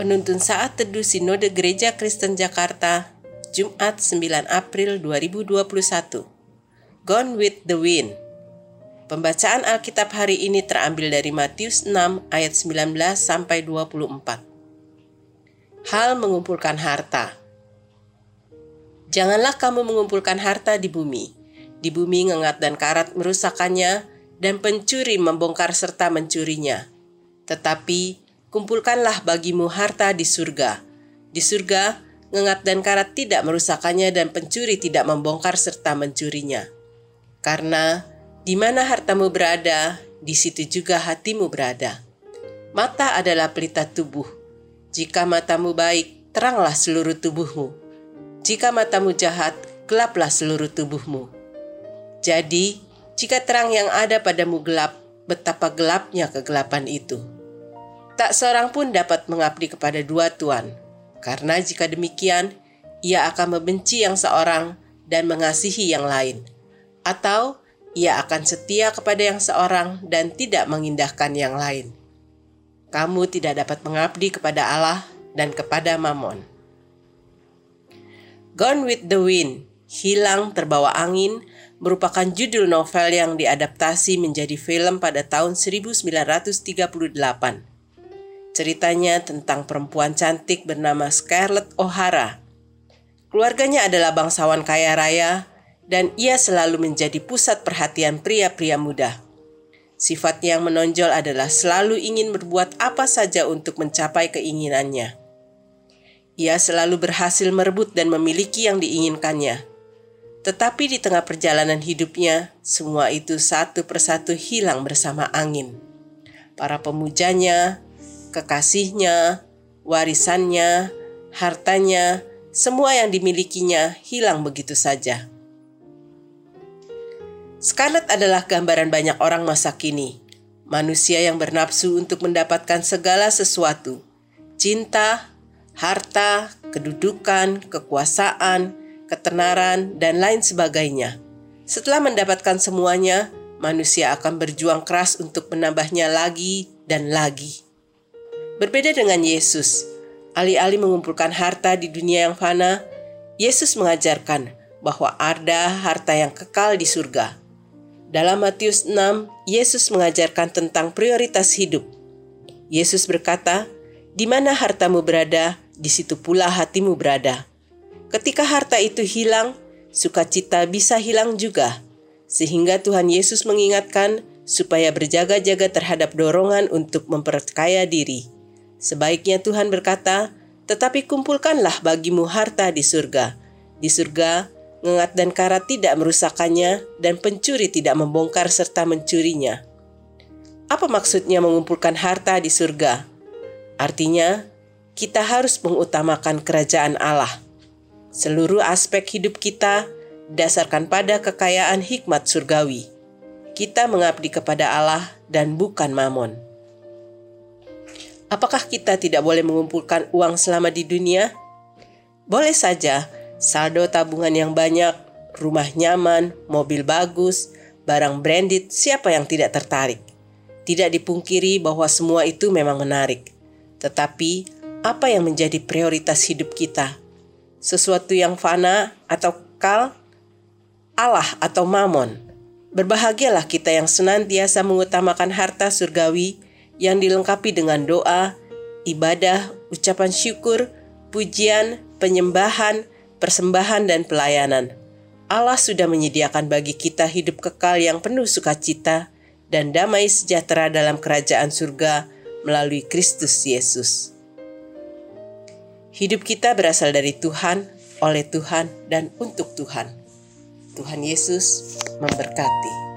Penuntun Saat Teduh Sinode Gereja Kristen Jakarta, Jumat 9 April 2021. Gone with the Wind. Pembacaan Alkitab hari ini terambil dari Matius 6 ayat 19 sampai 24. Hal mengumpulkan harta. Janganlah kamu mengumpulkan harta di bumi. Di bumi ngengat dan karat merusakannya, dan pencuri membongkar serta mencurinya. Tetapi kumpulkanlah bagimu harta di surga. Di surga, ngengat dan karat tidak merusakannya dan pencuri tidak membongkar serta mencurinya. Karena di mana hartamu berada, di situ juga hatimu berada. Mata adalah pelita tubuh. Jika matamu baik, teranglah seluruh tubuhmu. Jika matamu jahat, gelaplah seluruh tubuhmu. Jadi, jika terang yang ada padamu gelap, betapa gelapnya kegelapan itu. Tak seorang pun dapat mengabdi kepada dua tuan, karena jika demikian, ia akan membenci yang seorang dan mengasihi yang lain, atau ia akan setia kepada yang seorang dan tidak mengindahkan yang lain. Kamu tidak dapat mengabdi kepada Allah dan kepada Mammon. Gone with the Wind, Hilang Terbawa Angin, merupakan judul novel yang diadaptasi menjadi film pada tahun 1938. Ceritanya tentang perempuan cantik bernama Scarlett O'Hara. Keluarganya adalah bangsawan kaya raya dan ia selalu menjadi pusat perhatian pria-pria muda. Sifatnya yang menonjol adalah selalu ingin berbuat apa saja untuk mencapai keinginannya. Ia selalu berhasil merebut dan memiliki yang diinginkannya. Tetapi di tengah perjalanan hidupnya, semua itu satu persatu hilang bersama angin. Para pemujanya, kekasihnya, warisannya, hartanya, semua yang dimilikinya hilang begitu saja. Scarlett adalah gambaran banyak orang masa kini, manusia yang bernafsu untuk mendapatkan segala sesuatu, cinta, harta, kedudukan, kekuasaan, ketenaran, dan lain sebagainya. Setelah mendapatkan semuanya, manusia akan berjuang keras untuk menambahnya lagi dan lagi. Berbeda dengan Yesus, alih-alih mengumpulkan harta di dunia yang fana, Yesus mengajarkan bahwa ada harta yang kekal di surga. Dalam Matius 6, Yesus mengajarkan tentang prioritas hidup. Yesus berkata, "Di mana hartamu berada, di situ pula hatimu berada." Ketika harta itu hilang, sukacita bisa hilang juga. Sehingga Tuhan Yesus mengingatkan supaya berjaga-jaga terhadap dorongan untuk memperkaya diri. Sebaiknya Tuhan berkata, "Tetapi kumpulkanlah bagimu harta di surga. Di surga, ngengat dan karat tidak merusakannya, dan pencuri tidak membongkar serta mencurinya." Apa maksudnya mengumpulkan harta di surga? Artinya, kita harus mengutamakan kerajaan Allah Seluruh aspek hidup kita dasarkan pada kekayaan hikmat surgawi. Kita mengabdi kepada Allah dan bukan mamon. Apakah kita tidak boleh mengumpulkan uang selama di dunia? Boleh saja, saldo tabungan yang banyak, rumah nyaman, mobil bagus, barang branded, siapa yang tidak tertarik? Tidak dipungkiri bahwa semua itu memang menarik. Tetapi, apa yang menjadi prioritas hidup kita? sesuatu yang fana atau kal, Allah atau mamon. Berbahagialah kita yang senantiasa mengutamakan harta surgawi yang dilengkapi dengan doa, ibadah, ucapan syukur, pujian, penyembahan, persembahan, dan pelayanan. Allah sudah menyediakan bagi kita hidup kekal yang penuh sukacita dan damai sejahtera dalam kerajaan surga melalui Kristus Yesus. Hidup kita berasal dari Tuhan, oleh Tuhan, dan untuk Tuhan. Tuhan Yesus memberkati.